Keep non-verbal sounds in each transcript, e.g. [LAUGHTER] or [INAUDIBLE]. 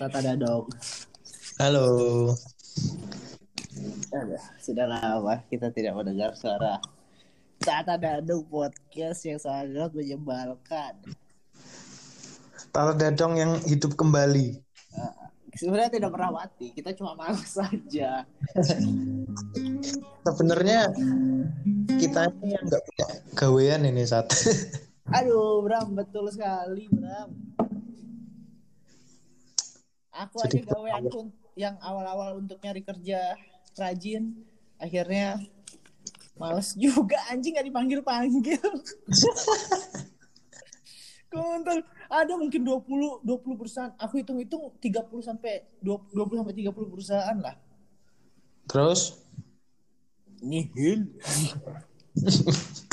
Tata Dadong. Halo. Sudah lama kita tidak mendengar suara Tata Dadong podcast yang sangat menyebalkan. Tata Dadong yang hidup kembali. Uh, sebenarnya tidak pernah mati, kita cuma malas saja. [LAUGHS] Sebenarnya kita ini yang nggak punya gawean ini saat. [LAUGHS] Aduh, Bram, betul sekali, Bram. Aku Jadi aja gaweanku yang awal-awal untuk nyari kerja rajin, akhirnya males [LAUGHS] juga anjing gak dipanggil-panggil. [LAUGHS] Kontol, ada mungkin 20 20 perusahaan. Aku hitung-hitung 30 sampai 20, 20 sampai 30 perusahaan lah. Terus Nihil. [LAUGHS]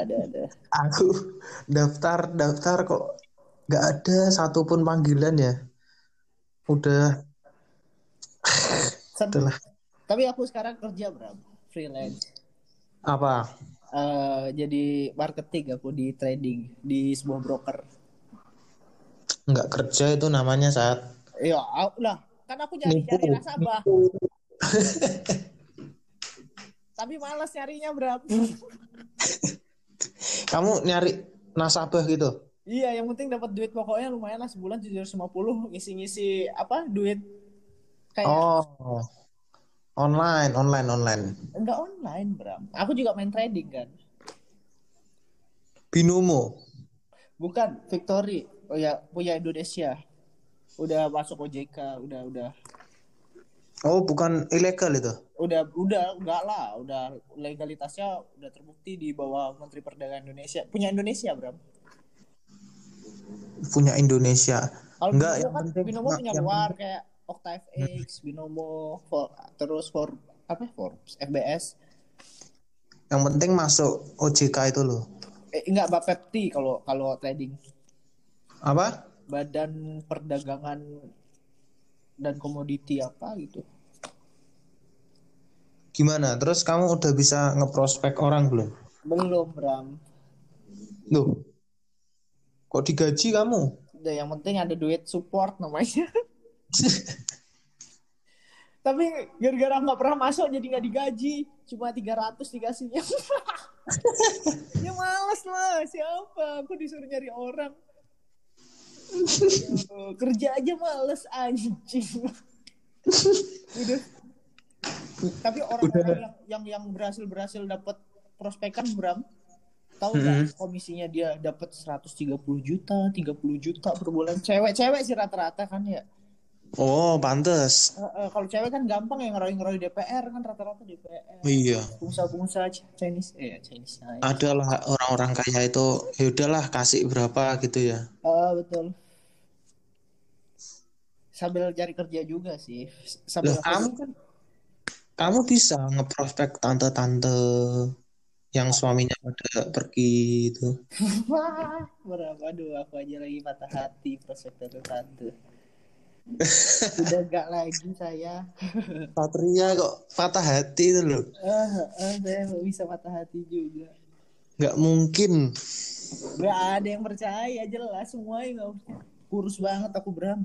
ada, ada. aku daftar daftar kok nggak ada satupun panggilan ya. Udah [LAUGHS] Itulah. Tapi aku sekarang kerja berapa? Freelance. apa? Eh, jadi marketing aku di trading di sebuah broker. Nggak kerja itu namanya saat. Ya, au- lah kan aku nyari nyari nasabah. [LAUGHS] Tapi malas nyarinya berapa? [LAUGHS] Kamu nyari nasabah gitu? Iya, yang penting dapat duit pokoknya lumayan lah sebulan 750 ngisi-ngisi apa duit kayak Oh, online, online, online. enggak online, Bram. Aku juga main trading kan. Binomo. Bukan Victory. Oh ya, punya Indonesia. Udah masuk OJK, udah udah Oh, bukan ilegal itu. udah udah enggak lah, udah legalitasnya udah terbukti di bawah Menteri Perdagangan Indonesia. Punya Indonesia, Bram. Punya Indonesia. Kalau Enggak, Binomo yang kan penting- Binomo punya yang luar kayak Octave X, Binomo, for, terus for apa? Forbes, FBS. Yang penting masuk OJK itu loh. Eh enggak Bapepti kalau kalau trading. Apa? Badan Perdagangan dan Komoditi apa gitu. Gimana? Terus kamu udah bisa ngeprospek orang belum? Belum, Bram. Loh. Kok digaji kamu? Udah yang penting ada duit support namanya. [LAUGHS] Tapi gara-gara nggak pernah masuk jadi nggak digaji. Cuma 300 dikasihnya. [LAUGHS] ya [LAUGHS] males lah. Siapa? Aku disuruh nyari orang. Aduh, kerja aja males anjing. Udah. Tapi orang-orang yang, yang yang berhasil berhasil dapat prospekan Bram, tahu nggak komisinya dia dapat 130 juta, 30 juta per bulan. Cewek-cewek sih rata-rata kan ya. Oh, pantes. Eh, eh, kalau cewek kan gampang ya ngeroy-ngeroy DPR kan rata-rata DPR. Iya. Pengusaha-pengusaha Ch- Chinese eh Chinese. Chinese. Adalah orang-orang kaya itu ya udahlah kasih berapa gitu ya. Ah, betul. Sambil cari kerja juga sih. Sambil Loh, kamu kan kamu bisa ngeprospek tante-tante yang suaminya pada pergi [LAUGHS] itu. Wah, berapa? Aduh, aku aja lagi patah hati prospek tante-tante. Udah gak lagi saya. [LAUGHS] Satria kok patah hati itu loh. Ah, ah, saya bisa patah hati juga. Nggak mungkin. Gak ada yang percaya jelas semuanya nggak kurus banget aku Bram.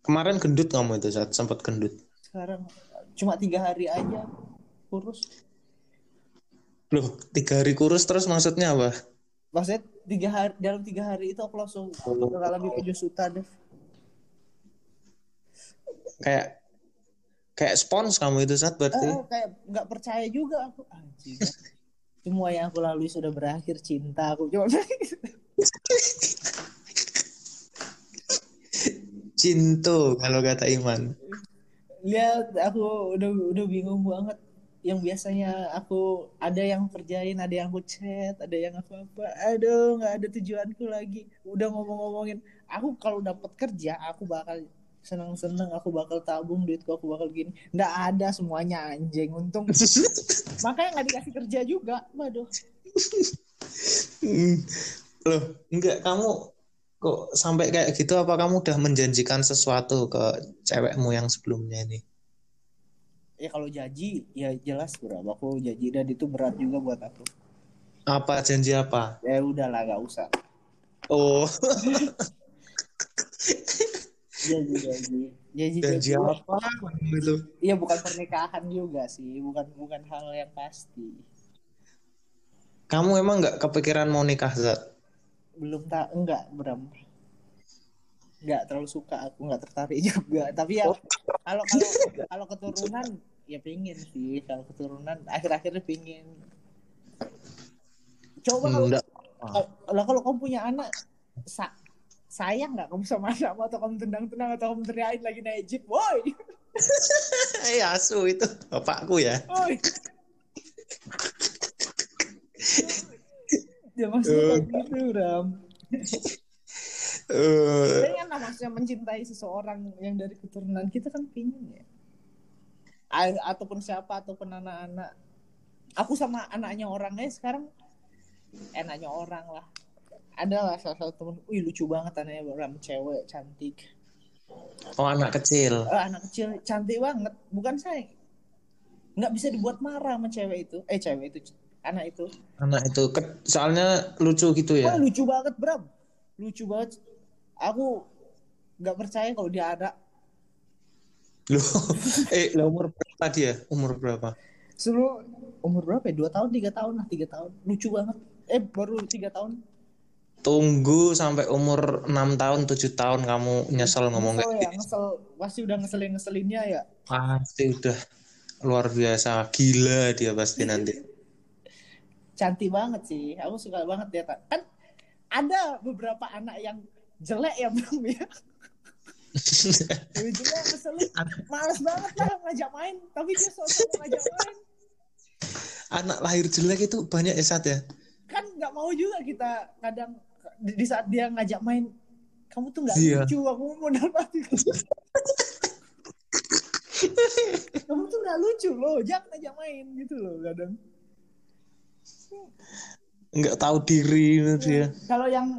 Kemarin gendut kamu itu saat sempat gendut. Sekarang cuma tiga hari aja kurus. Loh, tiga hari kurus terus maksudnya apa? Maksudnya tiga hari dalam tiga hari itu aku langsung mengalami penyusutan. Kayak kayak spons kamu itu saat berarti. Ah, kayak nggak percaya juga aku. Anjing. Semua yang aku lalui sudah berakhir cinta aku cuma [LAUGHS] Cinto kalau kata Iman. lihat aku udah udah bingung banget yang biasanya aku ada yang kerjain ada yang aku chat ada yang aku apa aduh nggak ada tujuanku lagi. Udah ngomong-ngomongin aku kalau dapat kerja aku bakal seneng-seneng aku bakal tabung duitku aku bakal gini. Nggak ada semuanya anjing. Untung [LAUGHS] makanya nggak dikasih kerja juga. Waduh. Hmm. Loh, enggak. Kamu kok sampai kayak gitu? Apa kamu udah menjanjikan sesuatu ke cewekmu yang sebelumnya ini? Ya kalau janji ya jelas berapa aku janji dan itu berat juga buat aku Apa janji apa? ya udahlah nggak usah Oh, Janji janji. Janji janji apa itu? Iya bukan pernikahan juga sih, bukan bukan hal yang pasti. Kamu emang nggak kepikiran mau nikah, Zat? Belum tak enggak Bram. Enggak terlalu suka aku nggak tertarik [LAUGHS] juga. Tapi ya kalau kalau kalau keturunan ya pingin sih kalau keturunan akhir-akhirnya pingin. Coba kalau Enggak. kalau kalau kamu punya anak sa- sayang nggak kamu sama anakmu atau kamu tendang-tendang atau kamu teriakin lagi naik jeep, woi, Eh, [LAUGHS] asu itu bapakku ya. ya [LAUGHS] maksudnya gitu Ram. Eh, Tapi kan maksudnya mencintai seseorang yang dari keturunan kita kan pingin ya. A- ataupun siapa ataupun anak-anak. Aku sama anaknya orangnya sekarang enaknya orang lah. Ada lah salah satu temen, wih lucu banget anaknya orang cewek cantik. oh anak kecil. Eh, anak kecil cantik banget, bukan saya. Nggak bisa dibuat marah sama cewek itu. Eh cewek itu, anak itu. Anak itu ke- soalnya lucu gitu Wah ya. lucu banget Bram, lucu banget. Aku nggak percaya kalau dia ada Loh, [LAUGHS] eh lah umur berapa dia? Umur berapa? Suruh umur berapa ya? Dua tahun, tiga tahun lah, tiga tahun. Lucu banget. Eh baru tiga tahun. Tunggu sampai umur 6 tahun, 7 tahun kamu nyesel ngomong kayak ya, gitu. ngesel. Pasti udah ngeselin ngeselinnya ya. Pasti udah luar biasa. Gila dia pasti nanti. [LAUGHS] Cantik banget sih. Aku suka banget dia. Kan ada beberapa anak yang jelek ya Bram ya. Lebih jelek ngeselin. Males banget lah ngajak main. Tapi dia sosok ngajak main. Anak lahir jelek itu banyak ya Sat ya? Kan nggak mau juga kita kadang di saat dia ngajak main. Kamu tuh nggak Iya. lucu. Aku modal mati. kamu tuh nggak lucu loh jangan aja main gitu loh kadang Nggak tahu diri itu dia. kalau yang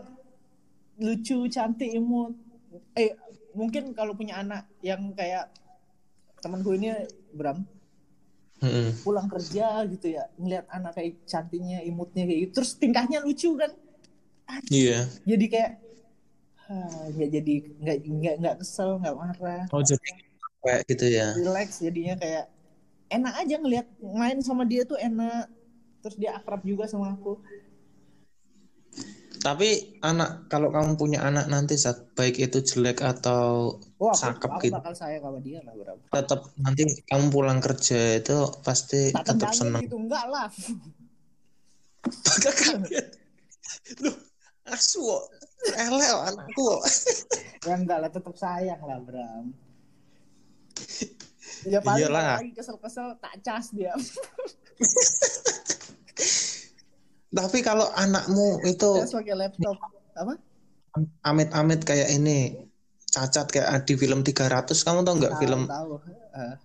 lucu cantik imut eh mungkin kalau punya anak yang kayak temanku ini Bram Mm-mm. pulang kerja gitu ya ngeliat anak kayak cantiknya imutnya kayak gitu terus tingkahnya lucu kan Iya. jadi kayak ah, nggak jadi nggak nggak nggak kesel nggak marah Oh jadi kayak gitu ya. relax jadinya kayak enak aja ngelihat main sama dia tuh enak terus dia akrab juga sama aku Tapi anak kalau kamu punya anak nanti saat baik itu jelek atau aku, Cakep aku gitu. bakal sayang sama dia lah berapa. tetap nanti kamu pulang kerja itu pasti Tak tetap senang. gitu enggak lah. Agak kaget. Loh, asu kok. Kok anakku kok. ya enggak lah, tetap sayang lah Bram. Ya paling Iyalah. lagi kesel-kesel tak cas dia. [LAUGHS] Tapi kalau anakmu itu pakai laptop. Apa? amit-amit kayak ini cacat kayak di film 300 kamu tau nggak film tahu. Eh,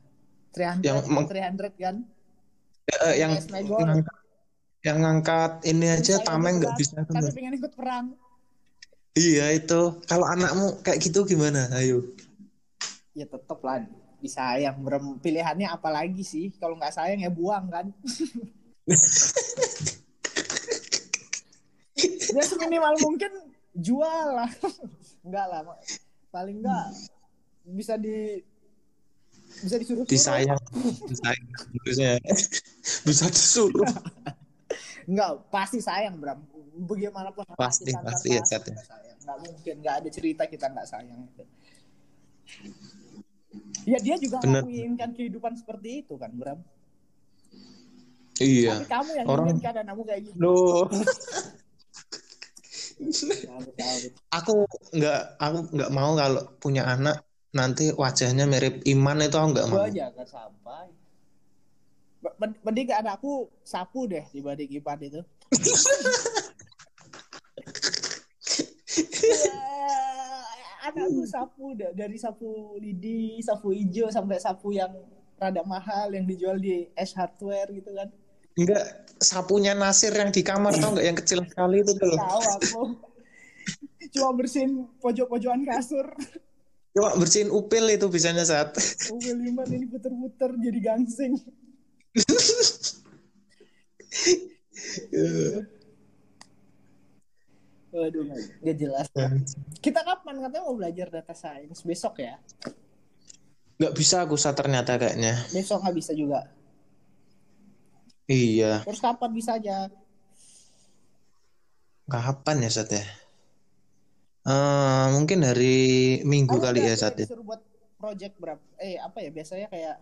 300 Yang meng- 300 kan? eh, yang God. yang, ngangkat ini aja Saya tameng nggak bisa Tapi tuh. pengen ikut perang. Iya itu. Kalau anakmu kayak gitu gimana? Ayo. Ya tetep lah disayang. Pilihannya apa lagi sih? Kalau nggak sayang ya buang kan. [LAUGHS] ya seminimal mungkin jual lah. [LAUGHS] enggak lah. Paling enggak bisa di bisa disuruh Disayang. Disayang. Bisa, bisa disuruh. [LAUGHS] Enggak, pasti sayang Bram. Bagaimanapun Pasti, antar pasti ya, ya. sayang. Enggak mungkin, enggak ada cerita kita enggak sayang. Ya dia juga Bener. menginginkan kehidupan seperti itu kan Bram. Iya. Tapi kamu yang Orang- inginkan anakmu kayak gitu. Loh. [LAUGHS] Aku nggak aku nggak mau kalau punya anak nanti wajahnya mirip Iman itu aku nggak mau. Jangan sampai. Men- Mending anakku sapu deh dibanding Ipan itu. Wah, [LAUGHS] anakku sapu da- dari sapu lidi, sapu hijau sampai sapu yang rada mahal yang dijual di S Hardware gitu kan. Enggak, sapunya Nasir yang di kamar tau nggak yang kecil sekali itu tuh. Tahu aku. Cuma bersihin pojok-pojokan kasur. Cuma bersihin upil itu bisanya saat. Oh, Williman ini puter-puter jadi gangsing. Waduh, nggak jelas. Kita kapan katanya mau belajar data science? Besok ya? Nggak bisa aku sa ternyata kayaknya. Besok nggak bisa juga. Iya. Terus kapan bisa aja? Kapan ya Sat ya? Eh, mungkin hari Minggu kali ya Sat ya. disuruh buat project berapa? Eh apa ya? Biasanya kayak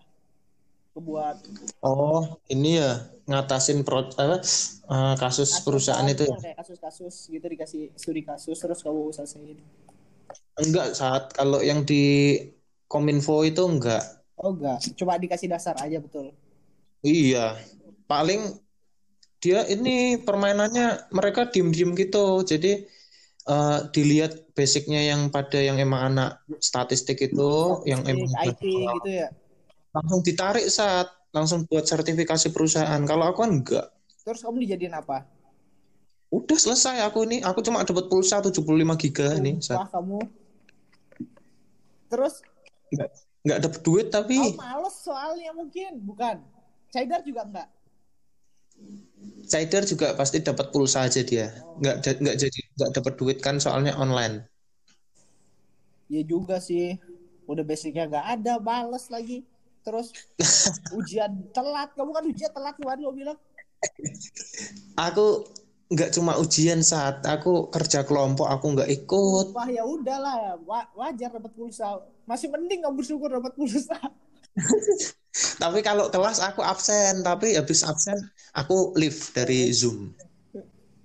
kebuat Oh, ini ya ngatasin pro, apa, eh, kasus perusahaan itu ya? kayak kasus-kasus gitu dikasih studi kasus terus kamu selesaiin. Enggak saat kalau yang di Kominfo itu enggak. Oh enggak, coba dikasih dasar aja betul. Iya, paling dia ini permainannya mereka diem-diem gitu. Jadi eh, dilihat basicnya yang pada yang emang anak statistik itu, yang emang IT gitu ya. langsung ditarik saat langsung buat sertifikasi perusahaan. Kalau aku kan enggak. Terus kamu dijadiin apa? Udah selesai aku ini. Aku cuma dapat pulsa 75 giga nih. Wah Sat. kamu. Terus Enggak, enggak dapat duit tapi kamu males soalnya mungkin, bukan? Caidar juga enggak. Cider juga pasti dapat pulsa aja dia. Enggak da- enggak jadi enggak dapat duit kan soalnya online. Ya juga sih. Udah basicnya enggak ada, males lagi. Terus [LAUGHS] ujian telat. Kamu kan ujian telat kemarin lo bilang. Aku nggak cuma ujian saat aku kerja kelompok aku nggak ikut. Wah ya udahlah, Wa- wajar dapat pulsa. Masih mending kamu bersyukur dapat pulsa. [LAUGHS] Tapi kalau kelas aku absen, tapi habis absen aku leave dari Zoom.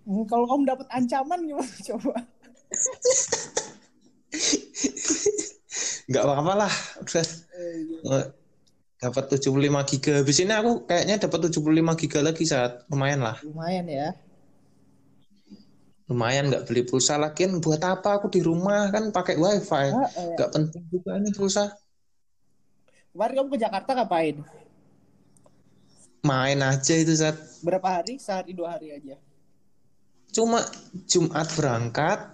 Hmm, Kalau kamu dapat ancaman gimana [LAUGHS] coba? Nggak apa-apa lah. Udah eh, dapat 75 giga. Habis ini aku kayaknya dapat 75 giga lagi saat lumayan lah. Lumayan ya. Lumayan nggak beli pulsa lagi buat apa aku di rumah kan pakai wifi. Ah, eh. Nggak penting juga ini pulsa. Kemarin kamu ke Jakarta ngapain? Main aja itu saat Berapa hari? Sehari dua hari aja. cuma Jumat berangkat,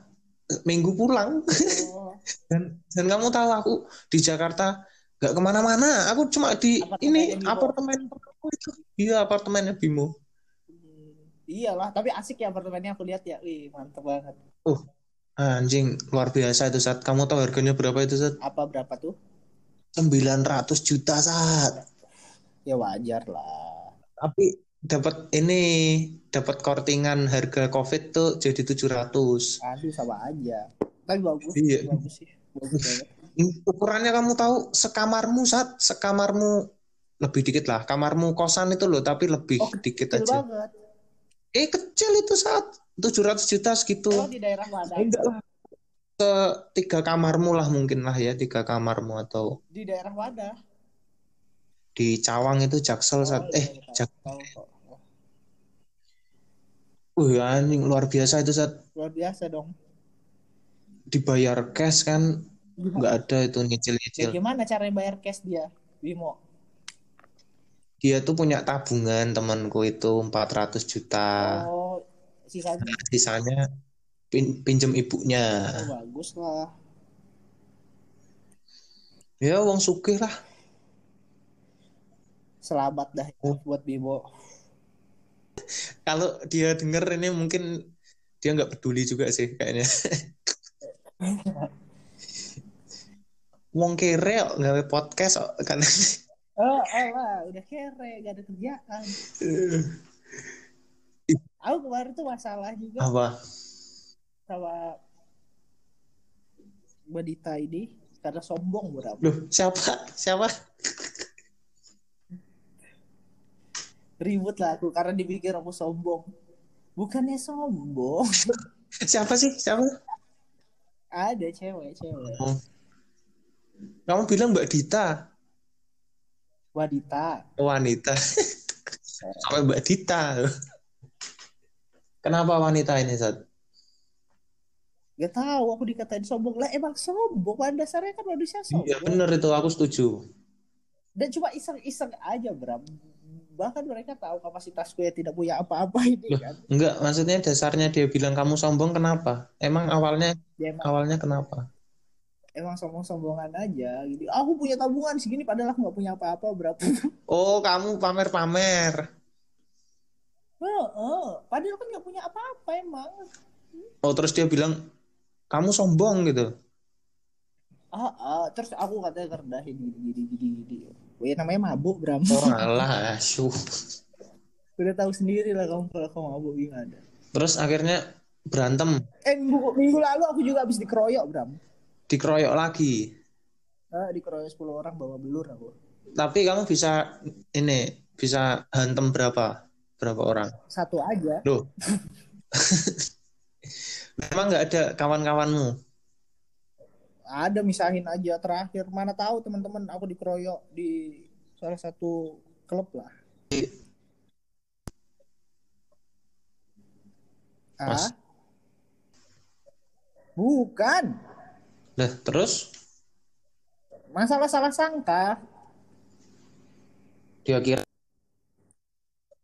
Minggu pulang. Oh, [LAUGHS] Dan, dan kamu tahu aku di Jakarta nggak ke mana-mana. Aku cuma di Apartemennya ini Bimo. apartemen temanku itu. Iya apartemennya Bimo. hmm, iyalah, tapi asik ya apartemennya aku lihat ya. Wih, mantep banget. Uh, anjing luar biasa itu saat. Kamu tahu harganya berapa itu saat? Apa berapa tuh? 900 juta saat. Ya wajar lah. Tapi dapat ini dapat kortingan harga COVID tuh jadi 700. Aduh sama aja. Tapi bagus, Iya. bagus sih. Bagus. Ukurannya kamu tahu sekamarmu saat sekamarmu lebih dikit lah. Kamarmu kosan itu loh, tapi lebih Oh, dikit aja. banget. Eh kecil itu saat 700 juta segitu. Kalau di daerah mana? Enggak lah. Ke tiga kamarmu lah mungkin lah ya, tiga kamarmu atau Di daerah mana? di Cawang itu Jaksel Oh, saat iya, eh iya, Jak tahu kok. Wih, anjing luar biasa itu saat Luar biasa dong. dibayar cash kan nggak ada itu Ya, nyicil-nyicil. gimana caranya bayar cash dia? Bimo. Dia tuh punya tabungan temanku itu 400 juta. Oh, sisanya Sisanya pin- pinjem ibunya. oh, bagus lah. Ya wong sugih lah. Selamat dah ya Oh. buat Bimo. Kalau dia denger ini mungkin dia nggak peduli juga sih kayaknya. Wong kere kok ngawe podcast kan. Oh, oh lah, udah kere, gak ada kerjaan. Aku kemarin tuh masalah juga Apa? Sama wanita ini karena sombong berapa. Loh, siapa? Siapa? Ribut lah aku karena dipikir aku sombong. Bukannya sombong. [LAUGHS] Siapa sih? Siapa? ada cewek, cewek. Oh. Kamu bilang Mbak Dita. Wanita. Wanita. [LAUGHS] Sampai Mbak Dita. [LAUGHS] Kenapa wanita ini, Sat? Gak tahu aku dikatain sombong lah emang sombong pada dasarnya kan manusia Iya, sombong bener itu. Aku setuju. dan cuma iseng-iseng aja Bram bahkan mereka tahu kapasitasku yang tidak punya apa-apa ini Loh. kan Enggak, maksudnya dasarnya dia bilang kamu sombong kenapa? Emang awalnya dia emang, awalnya kenapa? emang sombong-sombongan aja gitu aku punya tabungan segini padahal aku nggak punya apa-apa berapa [LAUGHS] Oh, kamu pamer-pamer. oh, oh. padahal kan nggak punya apa-apa emang Oh terus dia bilang kamu sombong gitu. ah, ah, terus aku katanya kerendahin gini gini gini gini Wih, namanya mabuk Bram Oh alah, asyuh. udah tahu sendiri lah kamu kalau kamu mabuk gimana Terus akhirnya berantem, eh minggu, minggu lalu aku juga habis dikeroyok Bram dikeroyok lagi. ah, dikeroyok 10 orang bawa belur aku Tapi kamu bisa ini bisa hantem berapa? Berapa orang? satu aja Loh. [LAUGHS] Memang nggak ada kawan-kawanmu? ada misahin aja. Terakhir mana tahu teman-teman aku dikeroyok di salah satu klub lah. Mas. ah? Bukan. Lah terus? Masalah salah sangka. Dia kira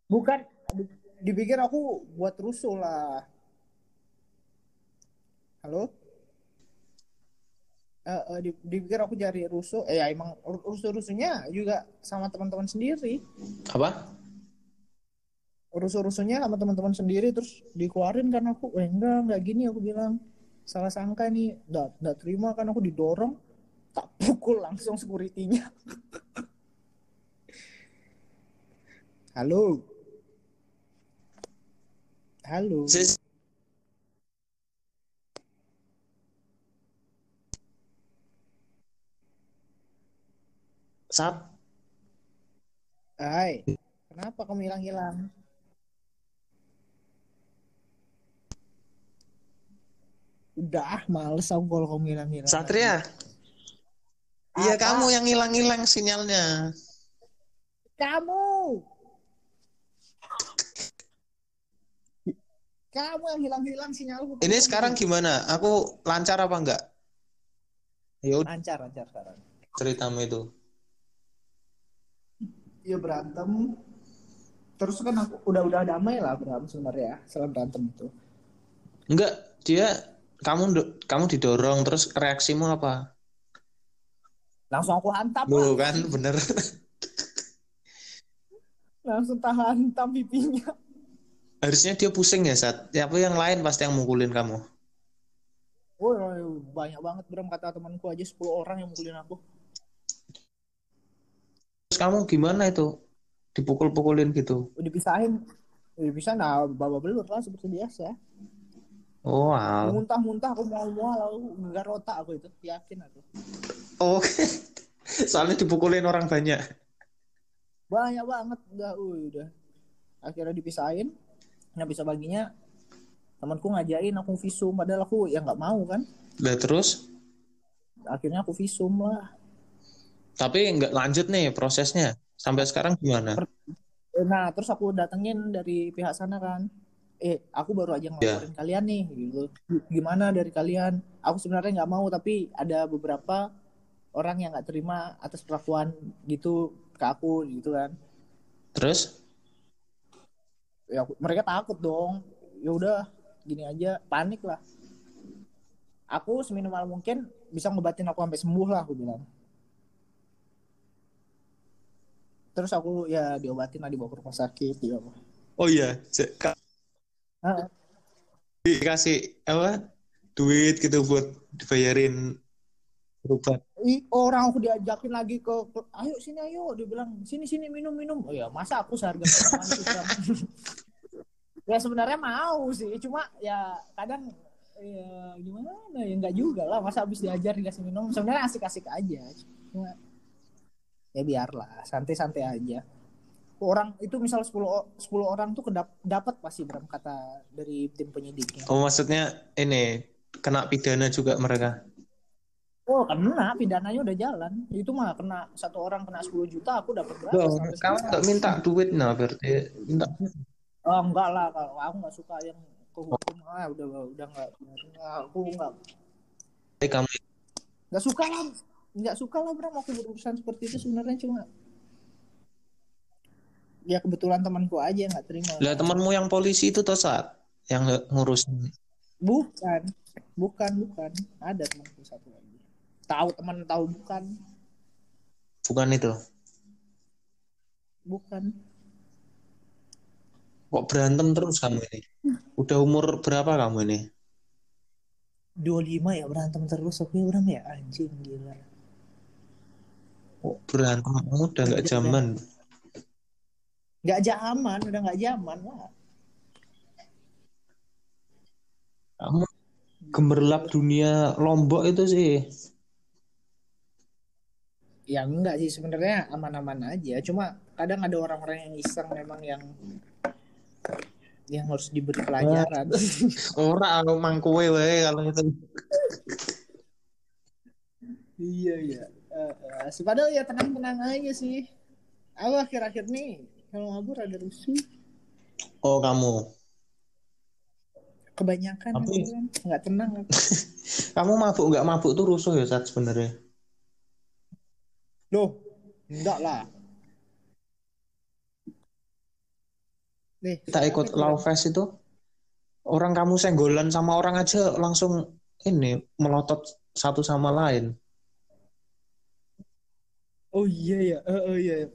bukan. Di- dipikir aku buat rusuh lah halo? Eh, eh, di- dipikir aku cari rusuh. Eh ya emang rusuh rusuhnya juga sama teman-teman sendiri. Apa? rusuh-rusuhnya sama teman-teman sendiri terus dikeluarin kan aku. Eh enggak enggak gini aku bilang. Salah sangka nih enggak enggak terima kan aku didorong. Tak pukul langsung securitynya. [LAUGHS] Halo? Halo? Sis- Sat, Hai kenapa kamu hilang-hilang udah ah, males aku kalau kamu hilang-hilang Satria. Iya kamu yang hilang-hilang sinyalnya. kamu kamu yang hilang-hilang sinyalku Ini sekarang gimana? Aku lancar apa enggak? Ya udah lancar lancar sekarang ceritamu itu. Iya berantem terus kan aku udah udah damai lah berantem sebenarnya setelah berantem itu Enggak, dia kamu kamu didorong terus reaksimu apa? langsung aku hantam Loh lah kan bener. langsung tahan hantam pipinya Harusnya dia pusing ya saat. Siapa yang lain pasti yang mukulin kamu. Woi banyak banget Bram kata temanku aja 10 orang yang mukulin aku Terus kamu gimana itu? Dipukul-pukulin gitu. udah dipisahin. Udah dipisahin nah bawa belur lah seperti biasa. Oh, al. muntah-muntah aku mau mual aku gegar otak aku itu. Yakin aku. Oh, [LAUGHS] soalnya dipukulin orang banyak. banyak banget udah uh, udah. Akhirnya dipisahin. Nah bisa baginya temanku ngajain aku visum padahal aku ya nggak mau kan. Lah terus, akhirnya aku visum lah tapi nggak lanjut nih prosesnya. Sampai sekarang gimana? Nah terus aku datengin dari pihak sana kan. Eh aku baru aja ngelaporin kalian nih gitu. Gimana dari kalian? Aku sebenarnya nggak mau tapi ada beberapa orang yang nggak terima atas perlakuan gitu ke aku gitu kan. Terus, ya mereka takut dong. Ya udah gini aja panik lah. Aku seminimal mungkin bisa ngobatin aku sampai sembuh lah aku bilang terus aku ya diobatin lah dibawa ke rumah sakit ya oh iya, Ah, dikasih apa? Duit gitu buat dibayarin. Ih, orang aku diajakin lagi ke, ayo sini ayo. Dia bilang sini sini minum minum. Oh ya masa aku seharga [LAUGHS] ya sebenarnya mau sih cuma ya kadang ya gimana ya nggak juga lah masa habis diajar dikasih minum. Sebenarnya asik-asik aja cuma ya biarlah santai-santai aja. Orang itu misal 10 o- 10 orang tuh kedap dapat pasti Bram kata dari tim penyidiknya. Oh maksudnya ini kena pidana juga mereka. Oh kena pidananya udah jalan. Itu mah kena satu orang kena 10 juta aku dapat berapa Loh, Sampai kamu nggak minta duit nah berarti minta oh enggak lah kalau aku nggak suka yang ke hukum ah udah udah nggak aku nggak. Eh, kamu nggak suka lah nggak suka lah Bram aku berurusan seperti itu sebenarnya cuma ya kebetulan temanku aja nggak terima. Lah temanmu yang polisi itu toh saat yang ngurus bukan. Bukan bukan. Ada temanku satu lagi. Tahu teman tahu bukan. Bukan itu? Bukan. Kok berantem terus kamu ini? Udah umur berapa kamu ini? 25 ya berantem terus. Oke Bram ya? Anjing gila berantem udah nggak Udah, zaman. nggak zaman udah nggak zaman lah Kamu gemerlap dunia Lombok itu sih. ya enggak sih. Sebenarnya aman-aman aja. Cuma kadang ada orang-orang yang iseng memang yang yang harus diberi pelajaran. [LAUGHS] Ora aku mangkuwe wae kalau itu. iya iya Eh, eh, padahal ya tenang-tenang aja sih aku akhir-akhir nih kalau ngabur ada rusuh Oh kamu, kebanyakan Tapi- gitu kan. nggak tenang aku. [LAUGHS] kamu mabuk nggak mabuk tuh rusuh ya saat sebenarnya. loh enggak lah nih Kita ikut sekarang Love Fest itu, orang kamu senggolan sama orang aja langsung ini melotot satu sama lain. Oh iya ya oh, oh iya